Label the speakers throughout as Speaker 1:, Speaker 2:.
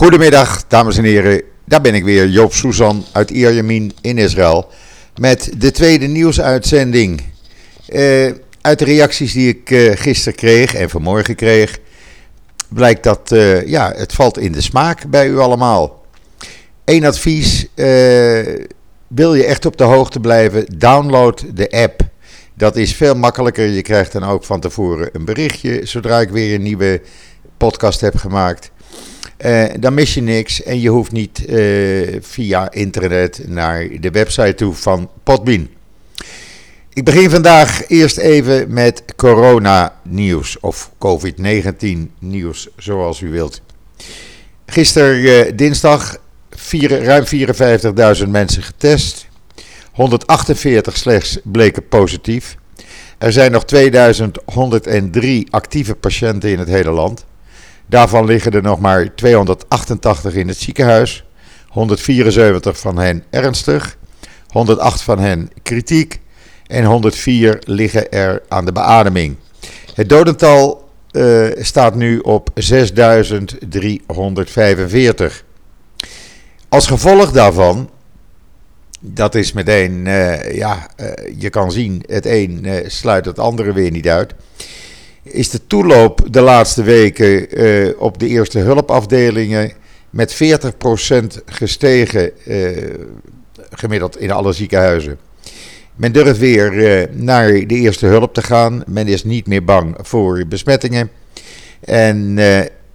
Speaker 1: Goedemiddag, dames en heren. Daar ben ik weer, Joop Suzan uit Ierjemien in Israël. Met de tweede nieuwsuitzending. Uh, uit de reacties die ik uh, gisteren kreeg en vanmorgen kreeg, blijkt dat uh, ja, het valt in de smaak bij u allemaal. Eén advies: wil je echt op de hoogte blijven? Download de app. Dat is veel makkelijker. Je krijgt dan ook van tevoren een berichtje zodra ik weer een nieuwe podcast heb gemaakt. Uh, dan mis je niks en je hoeft niet uh, via internet naar de website toe van Podbean. Ik begin vandaag eerst even met corona-nieuws of COVID-19 nieuws, zoals u wilt. Gisteren uh, dinsdag ruim 54.000 mensen getest. 148 slechts bleken positief. Er zijn nog 2103 actieve patiënten in het hele land. Daarvan liggen er nog maar 288 in het ziekenhuis. 174 van hen ernstig. 108 van hen kritiek. En 104 liggen er aan de beademing. Het dodental uh, staat nu op 6345. Als gevolg daarvan, dat is meteen, uh, ja, uh, je kan zien, het een sluit het andere weer niet uit is de toeloop de laatste weken uh, op de eerste hulpafdelingen met 40% gestegen, uh, gemiddeld in alle ziekenhuizen. Men durft weer uh, naar de eerste hulp te gaan. Men is niet meer bang voor besmettingen. En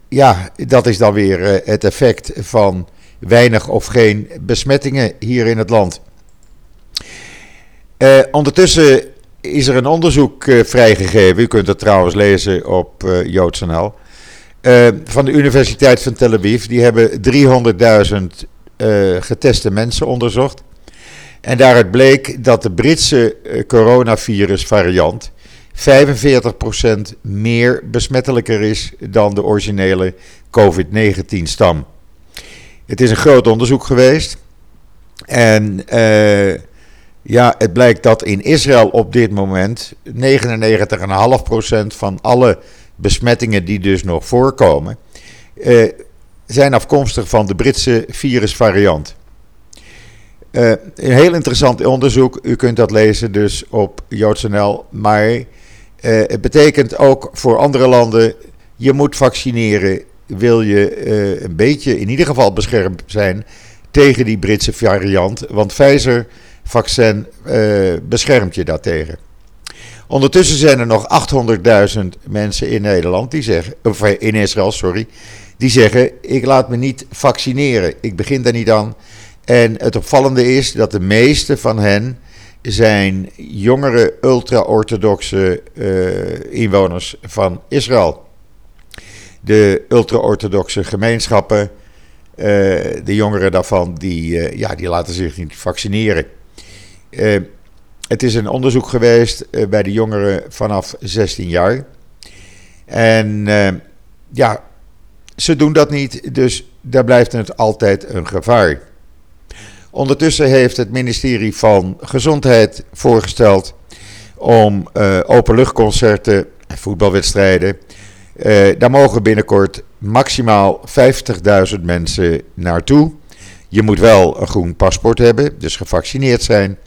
Speaker 1: ja, dat is dan weer het effect van weinig of geen besmettingen hier in het land. ondertussen is er een onderzoek uh, vrijgegeven. U kunt het trouwens lezen op uh, JoodsNL. Uh, van de Universiteit van Tel Aviv. Die hebben 300.000 geteste mensen onderzocht. En daaruit bleek dat de Britse coronavirus-variant 45% meer besmettelijker is dan de originele COVID-19-stam. Het is een groot onderzoek geweest. En ja, het blijkt dat in Israël op dit moment 99,5% van alle besmettingen die dus nog voorkomen, eh, zijn afkomstig van de Britse virusvariant. Uh, een heel interessant onderzoek, u kunt dat lezen dus op JoodsNL, maar uh, het betekent ook voor andere landen, je moet vaccineren, wil je uh, een beetje in ieder geval beschermd zijn tegen die Britse variant, want Pfizer vaccin uh, beschermt je daartegen. Ondertussen zijn er nog 800.000 mensen in Nederland die zeggen, of eh, in Israël, sorry, die zeggen: ik laat me niet vaccineren, ik begin daar niet aan. En het opvallende is dat de meeste van hen zijn jongere ultra-orthodoxe uh, inwoners van Israël. De ultra-orthodoxe gemeenschappen, de jongeren daarvan, die, ja, die laten zich niet vaccineren. Uh, het is een onderzoek geweest uh, bij de jongeren vanaf 16 jaar. En uh, ja, ze doen dat niet, dus daar blijft het altijd een gevaar. Ondertussen heeft het ministerie van Gezondheid voorgesteld om openluchtconcerten en voetbalwedstrijden. daar mogen binnenkort maximaal 50.000 mensen naartoe. Je moet wel een groen paspoort hebben, dus gevaccineerd zijn.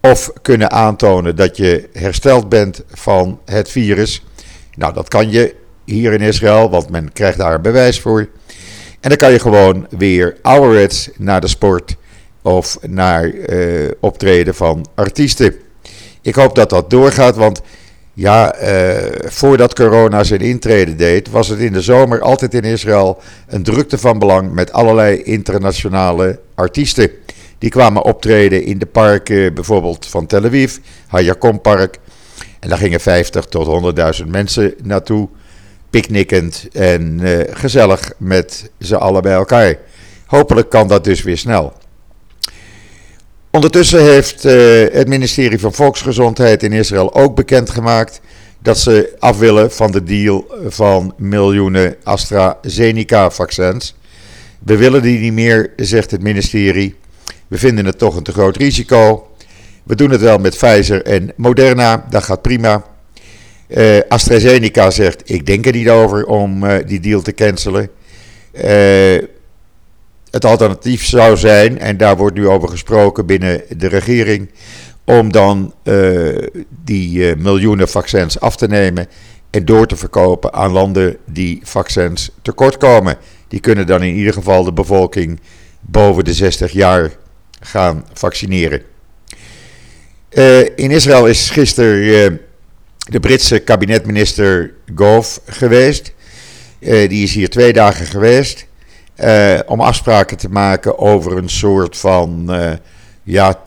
Speaker 1: Of kunnen aantonen dat je hersteld bent van het virus. Nou, dat kan je hier in Israël, want men krijgt daar een bewijs voor. En dan kan je gewoon weer ouderwets naar de sport of naar uh, optreden van artiesten. Ik hoop dat dat doorgaat, want ja, uh, voordat corona zijn intrede deed, was het in de zomer altijd in Israël een drukte van belang met allerlei internationale artiesten. Die kwamen optreden in de parken, bijvoorbeeld van Tel Aviv, Hayakom Park. En daar gingen 50 tot 100.000 mensen naartoe, picknickend en uh, gezellig met z'n allen bij elkaar. Hopelijk kan dat dus weer snel. Ondertussen heeft uh, het ministerie van Volksgezondheid in Israël ook bekendgemaakt dat ze af willen van de deal van miljoenen AstraZeneca-vaccins. We willen die niet meer, zegt het ministerie. We vinden het toch een te groot risico. We doen het wel met Pfizer en Moderna, dat gaat prima. Uh, AstraZeneca zegt: Ik denk er niet over om uh, die deal te cancelen. Uh, het alternatief zou zijn, en daar wordt nu over gesproken binnen de regering, om dan die miljoenen vaccins af te nemen en door te verkopen aan landen die vaccins tekort komen. Die kunnen dan in ieder geval de bevolking boven de 60 jaar gaan vaccineren. Uh, in Israël is gisteren uh, de Britse kabinetminister Gove geweest. Uh, die is hier twee dagen geweest. om afspraken te maken over een soort van ja,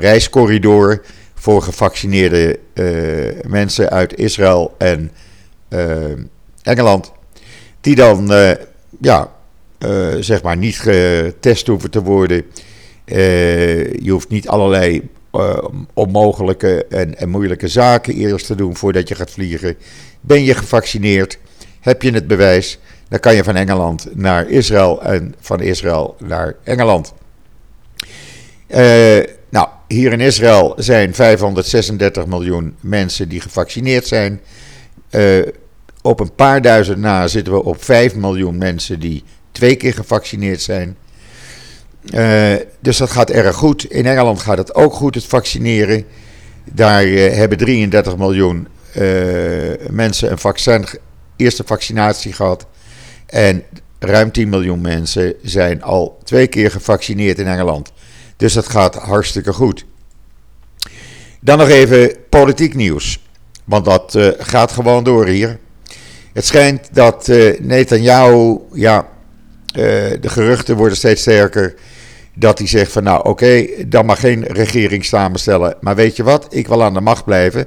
Speaker 1: reiscorridor voor gevaccineerde mensen uit Israël en Engeland. Die dan ja, zeg maar niet getest hoeven te worden. Je hoeft niet allerlei uh, onmogelijke en, en, moeilijke zaken eerst te doen voordat je gaat vliegen. Ben je gevaccineerd? Heb je het bewijs? Dan kan je van Engeland naar Israël en van Israël naar Engeland. Uh, nou, hier in Israël zijn 536 miljoen mensen die gevaccineerd zijn. Op een paar duizend na zitten we op 5 miljoen mensen die twee keer gevaccineerd zijn. Uh, dus dat gaat erg goed. In Engeland gaat het ook goed, het vaccineren. Daar uh, hebben 33 miljoen uh, mensen een vaccin, eerste vaccinatie gehad. En ruim 10 miljoen mensen zijn al twee keer gevaccineerd in Engeland. Dus dat gaat hartstikke goed. Dan nog even politiek nieuws. Want dat gaat gewoon door hier. Het schijnt dat Netanyahu, ja, de geruchten worden steeds sterker dat hij zegt van nou oké, dan mag geen regering samenstellen. Maar weet je wat, ik wil aan de macht blijven.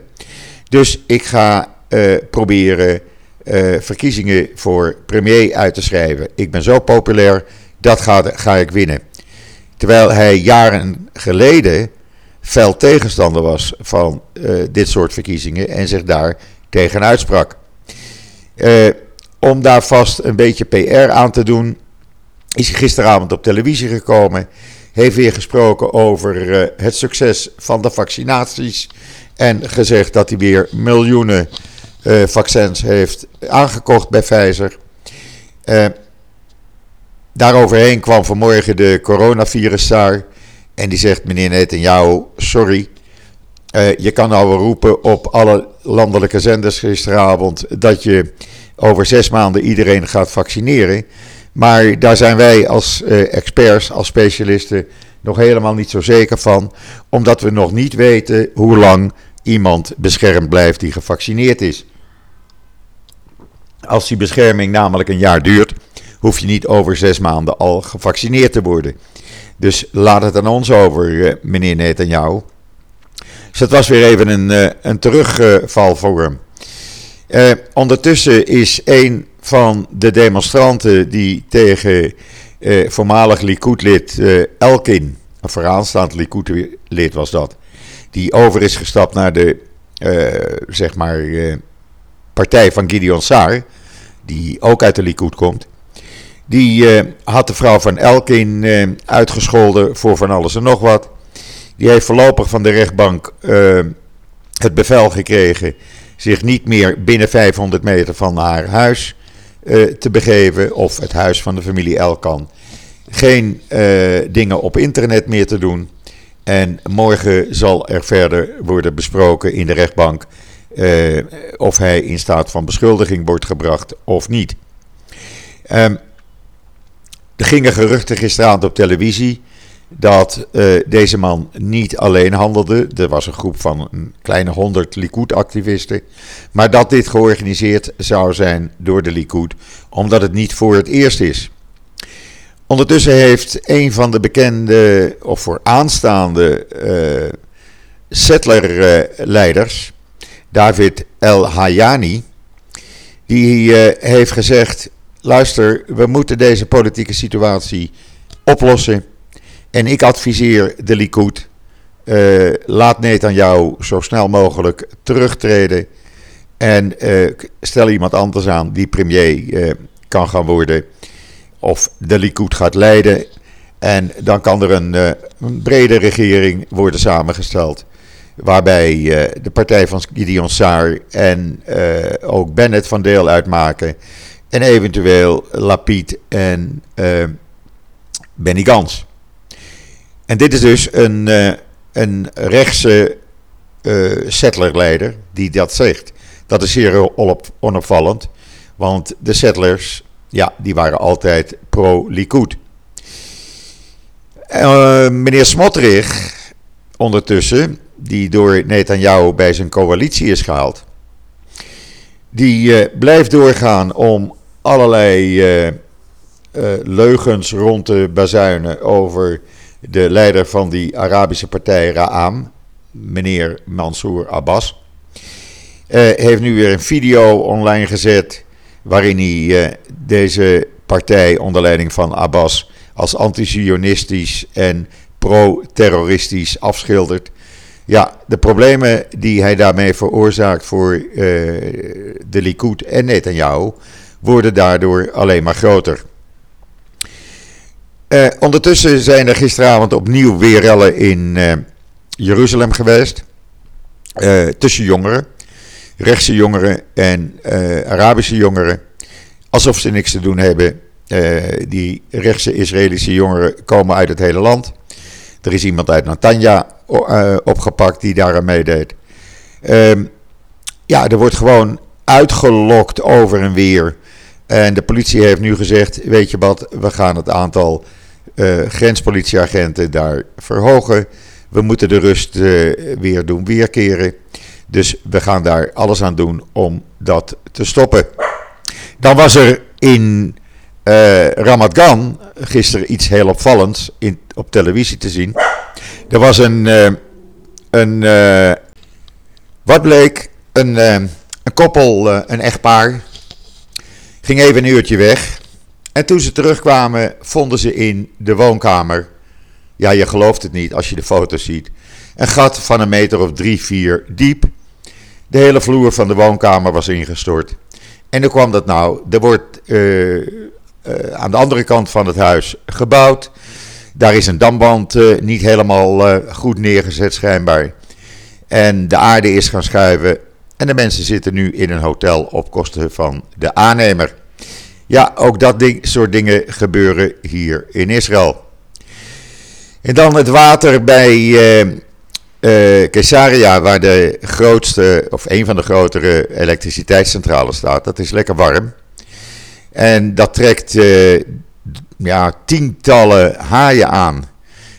Speaker 1: Dus ik ga uh, proberen uh, verkiezingen voor premier uit te schrijven. Ik ben zo populair, dat ga, ga ik winnen. Terwijl hij jaren geleden fel tegenstander was van dit soort verkiezingen en zich daar tegen uitsprak. om daar vast een beetje PR aan te doen, is gisteravond op televisie gekomen. Heeft weer gesproken over uh, het succes van de vaccinaties. En gezegd dat hij weer miljoenen uh, vaccins heeft aangekocht bij Pfizer. Uh, daaroverheen kwam vanmorgen de coronavirus daar. En die zegt, meneer Netanyahu, sorry. je kan nou wel roepen op alle landelijke zenders gisteravond dat je over zes maanden iedereen gaat vaccineren. Maar daar zijn wij als uh, experts, als specialisten, nog helemaal niet zo zeker van. Omdat we nog niet weten hoe lang iemand beschermd blijft die gevaccineerd is. Als die bescherming namelijk een jaar duurt, hoef je niet over zes maanden al gevaccineerd te worden. Dus laat het aan ons over, uh, meneer Netanyahu. Dus dat was weer even een, uh, een terugval ondertussen is een van de demonstranten die tegen eh, voormalig Likud-lid eh, Elkin, een vooraanstaand Likud-lid was dat, die over is gestapt naar de eh, zeg maar, eh, partij van Gideon Saar, die ook uit de Likud komt. Die eh, had de vrouw van Elkin eh, uitgescholden voor van alles en nog wat. Die heeft voorlopig van de rechtbank het bevel gekregen zich niet meer binnen 500 meter van haar huis uh, te begeven, of het huis van de familie Elkan. Geen uh, dingen op internet meer te doen. En morgen zal er verder worden besproken in de rechtbank uh, of hij in staat van beschuldiging wordt gebracht of niet. Um, er gingen geruchten gisteravond op televisie dat uh, deze man niet alleen handelde. Er was een groep van een kleine honderd Likud-activisten. Maar dat dit georganiseerd zou zijn door de Likud, omdat het niet voor het eerst is. Ondertussen heeft een van de bekende, of voor aanstaande uh, settlerleiders, David El Hayani, die uh, heeft gezegd: luister, we moeten deze politieke situatie oplossen en ik adviseer de Likud, uh, laat Netanyahu zo snel mogelijk terugtreden. En uh, stel iemand anders aan die premier uh, kan gaan worden. Of de Likud gaat leiden. En dan kan er een, een brede regering worden samengesteld. Waarbij de partij van Gideon Saar en ook Bennett van deel uitmaken. En eventueel Lapid en Benny Gans. En dit is dus een, een rechtse settlerleider die dat zegt. Dat is zeer onopvallend, want de settlers, ja, die waren altijd pro-Likud. Uh, meneer Smotrich, ondertussen, die door Netanyahu bij zijn coalitie is gehaald, die blijft doorgaan om allerlei leugens rond te bazuinen over de leider van die Arabische partij Ra'am, meneer Mansour Abbas. heeft nu weer een video online gezet waarin hij deze partij onder leiding van Abbas als anti-Zionistisch en pro-terroristisch afschildert. Ja, de problemen die hij daarmee veroorzaakt voor uh, de Likud en Netanyahu worden daardoor alleen maar groter. Uh, ondertussen zijn er gisteravond opnieuw weer rellen in uh, Jeruzalem geweest. tussen jongeren, rechtse jongeren en Arabische jongeren. Alsof ze niks te doen hebben die rechtse Israëlische jongeren komen uit het hele land. Er is iemand uit Natanja opgepakt die daar aan meedeed. Um, ja, er wordt gewoon uitgelokt over en weer. En de politie heeft nu gezegd: Weet je wat, we gaan het aantal uh, grenspolitieagenten daar verhogen. We moeten de rust weer doen weerkeren. Dus we gaan daar alles aan doen om dat te stoppen. Dan was er in uh, Ramat Gan, gisteren iets heel opvallends in, op televisie te zien. Er was een, een wat bleek, een, een koppel, een echtpaar, ging even een uurtje weg. En toen ze terugkwamen, vonden ze in de woonkamer, ja je gelooft het niet als je de foto's ziet, een gat van een meter of drie, vier diep. De hele vloer van de woonkamer was ingestort. En hoe kwam dat nou? Er wordt uh, aan de andere kant van het huis gebouwd. Daar is een damband uh, niet helemaal goed neergezet, schijnbaar. En de aarde is gaan schuiven. En de mensen zitten nu in een hotel op kosten van de aannemer. Ja, ook dat ding, soort dingen gebeuren hier in Israël. En dan het water bij uh, Caesarea, waar de grootste, of een van de grotere elektriciteitscentrales staat. Dat is lekker warm. En dat trekt uh, ja, tientallen haaien aan.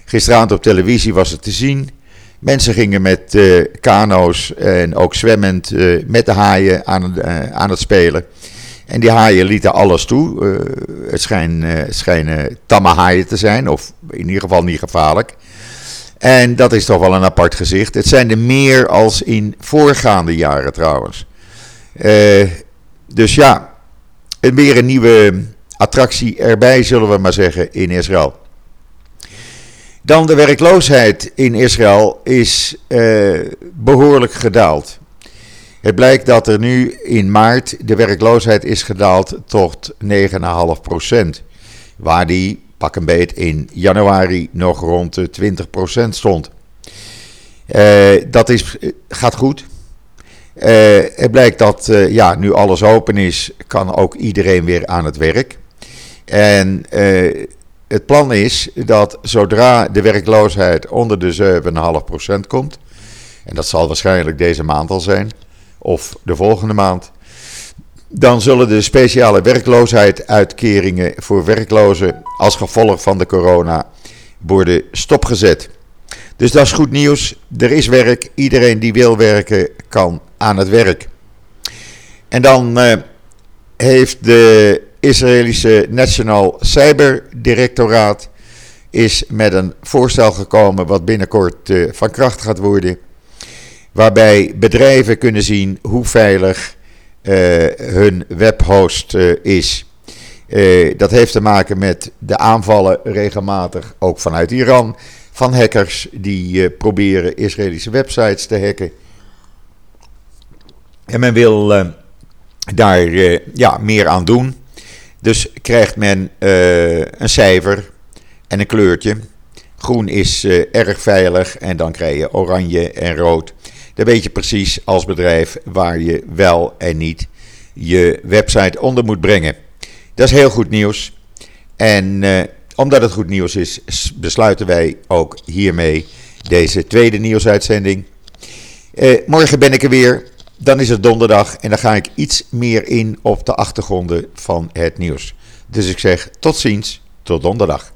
Speaker 1: Gisteravond op televisie was het te zien. Mensen gingen met kano's en ook zwemmend met de haaien aan, aan, het spelen. En die haaien lieten alles toe. het schijnen, tamme haaien te zijn, of in ieder geval niet gevaarlijk. En dat is toch wel een apart gezicht. Het zijn er meer als in voorgaande jaren trouwens. dus ja, weer een nieuwe attractie erbij, zullen we maar zeggen, in Israël. Dan de werkloosheid in Israël is behoorlijk gedaald. Het blijkt dat er nu in maart de werkloosheid is gedaald tot 9,5%. Waar die pak een beet in januari nog rond de 20% stond. Uh, dat is, gaat goed. Uh, het blijkt dat ja, nu alles open is, kan ook iedereen weer aan het werk. En het plan is dat zodra de werkloosheid onder de 7,5% komt, en dat zal waarschijnlijk deze maand al zijn, of de volgende maand, dan zullen de speciale werkloosheidsuitkeringen voor werklozen als gevolg van de corona worden stopgezet. Dus dat is goed nieuws. Er is werk. Iedereen die wil werken kan aan het werk. En dan uh, heeft de Israëlische National Cyber Directoraat is met een voorstel gekomen wat binnenkort uh, van kracht gaat worden. Waarbij bedrijven kunnen zien hoe veilig uh, hun webhost is. dat heeft te maken met de aanvallen regelmatig, ook vanuit Iran, van hackers die proberen Israëlische websites te hacken. En men wil uh, daar uh, ja, meer aan doen. Dus krijgt men uh, een cijfer en een kleurtje. Groen is erg veilig en dan krijg je oranje en rood. Dan weet je precies als bedrijf waar je wel en niet je website onder moet brengen. Dat is heel goed nieuws. En omdat het goed nieuws is, besluiten wij ook hiermee deze tweede nieuwsuitzending. Uh, morgen ben ik er weer. Dan is het donderdag en dan ga ik iets meer in op de achtergronden van het nieuws. Dus ik zeg tot ziens, tot donderdag.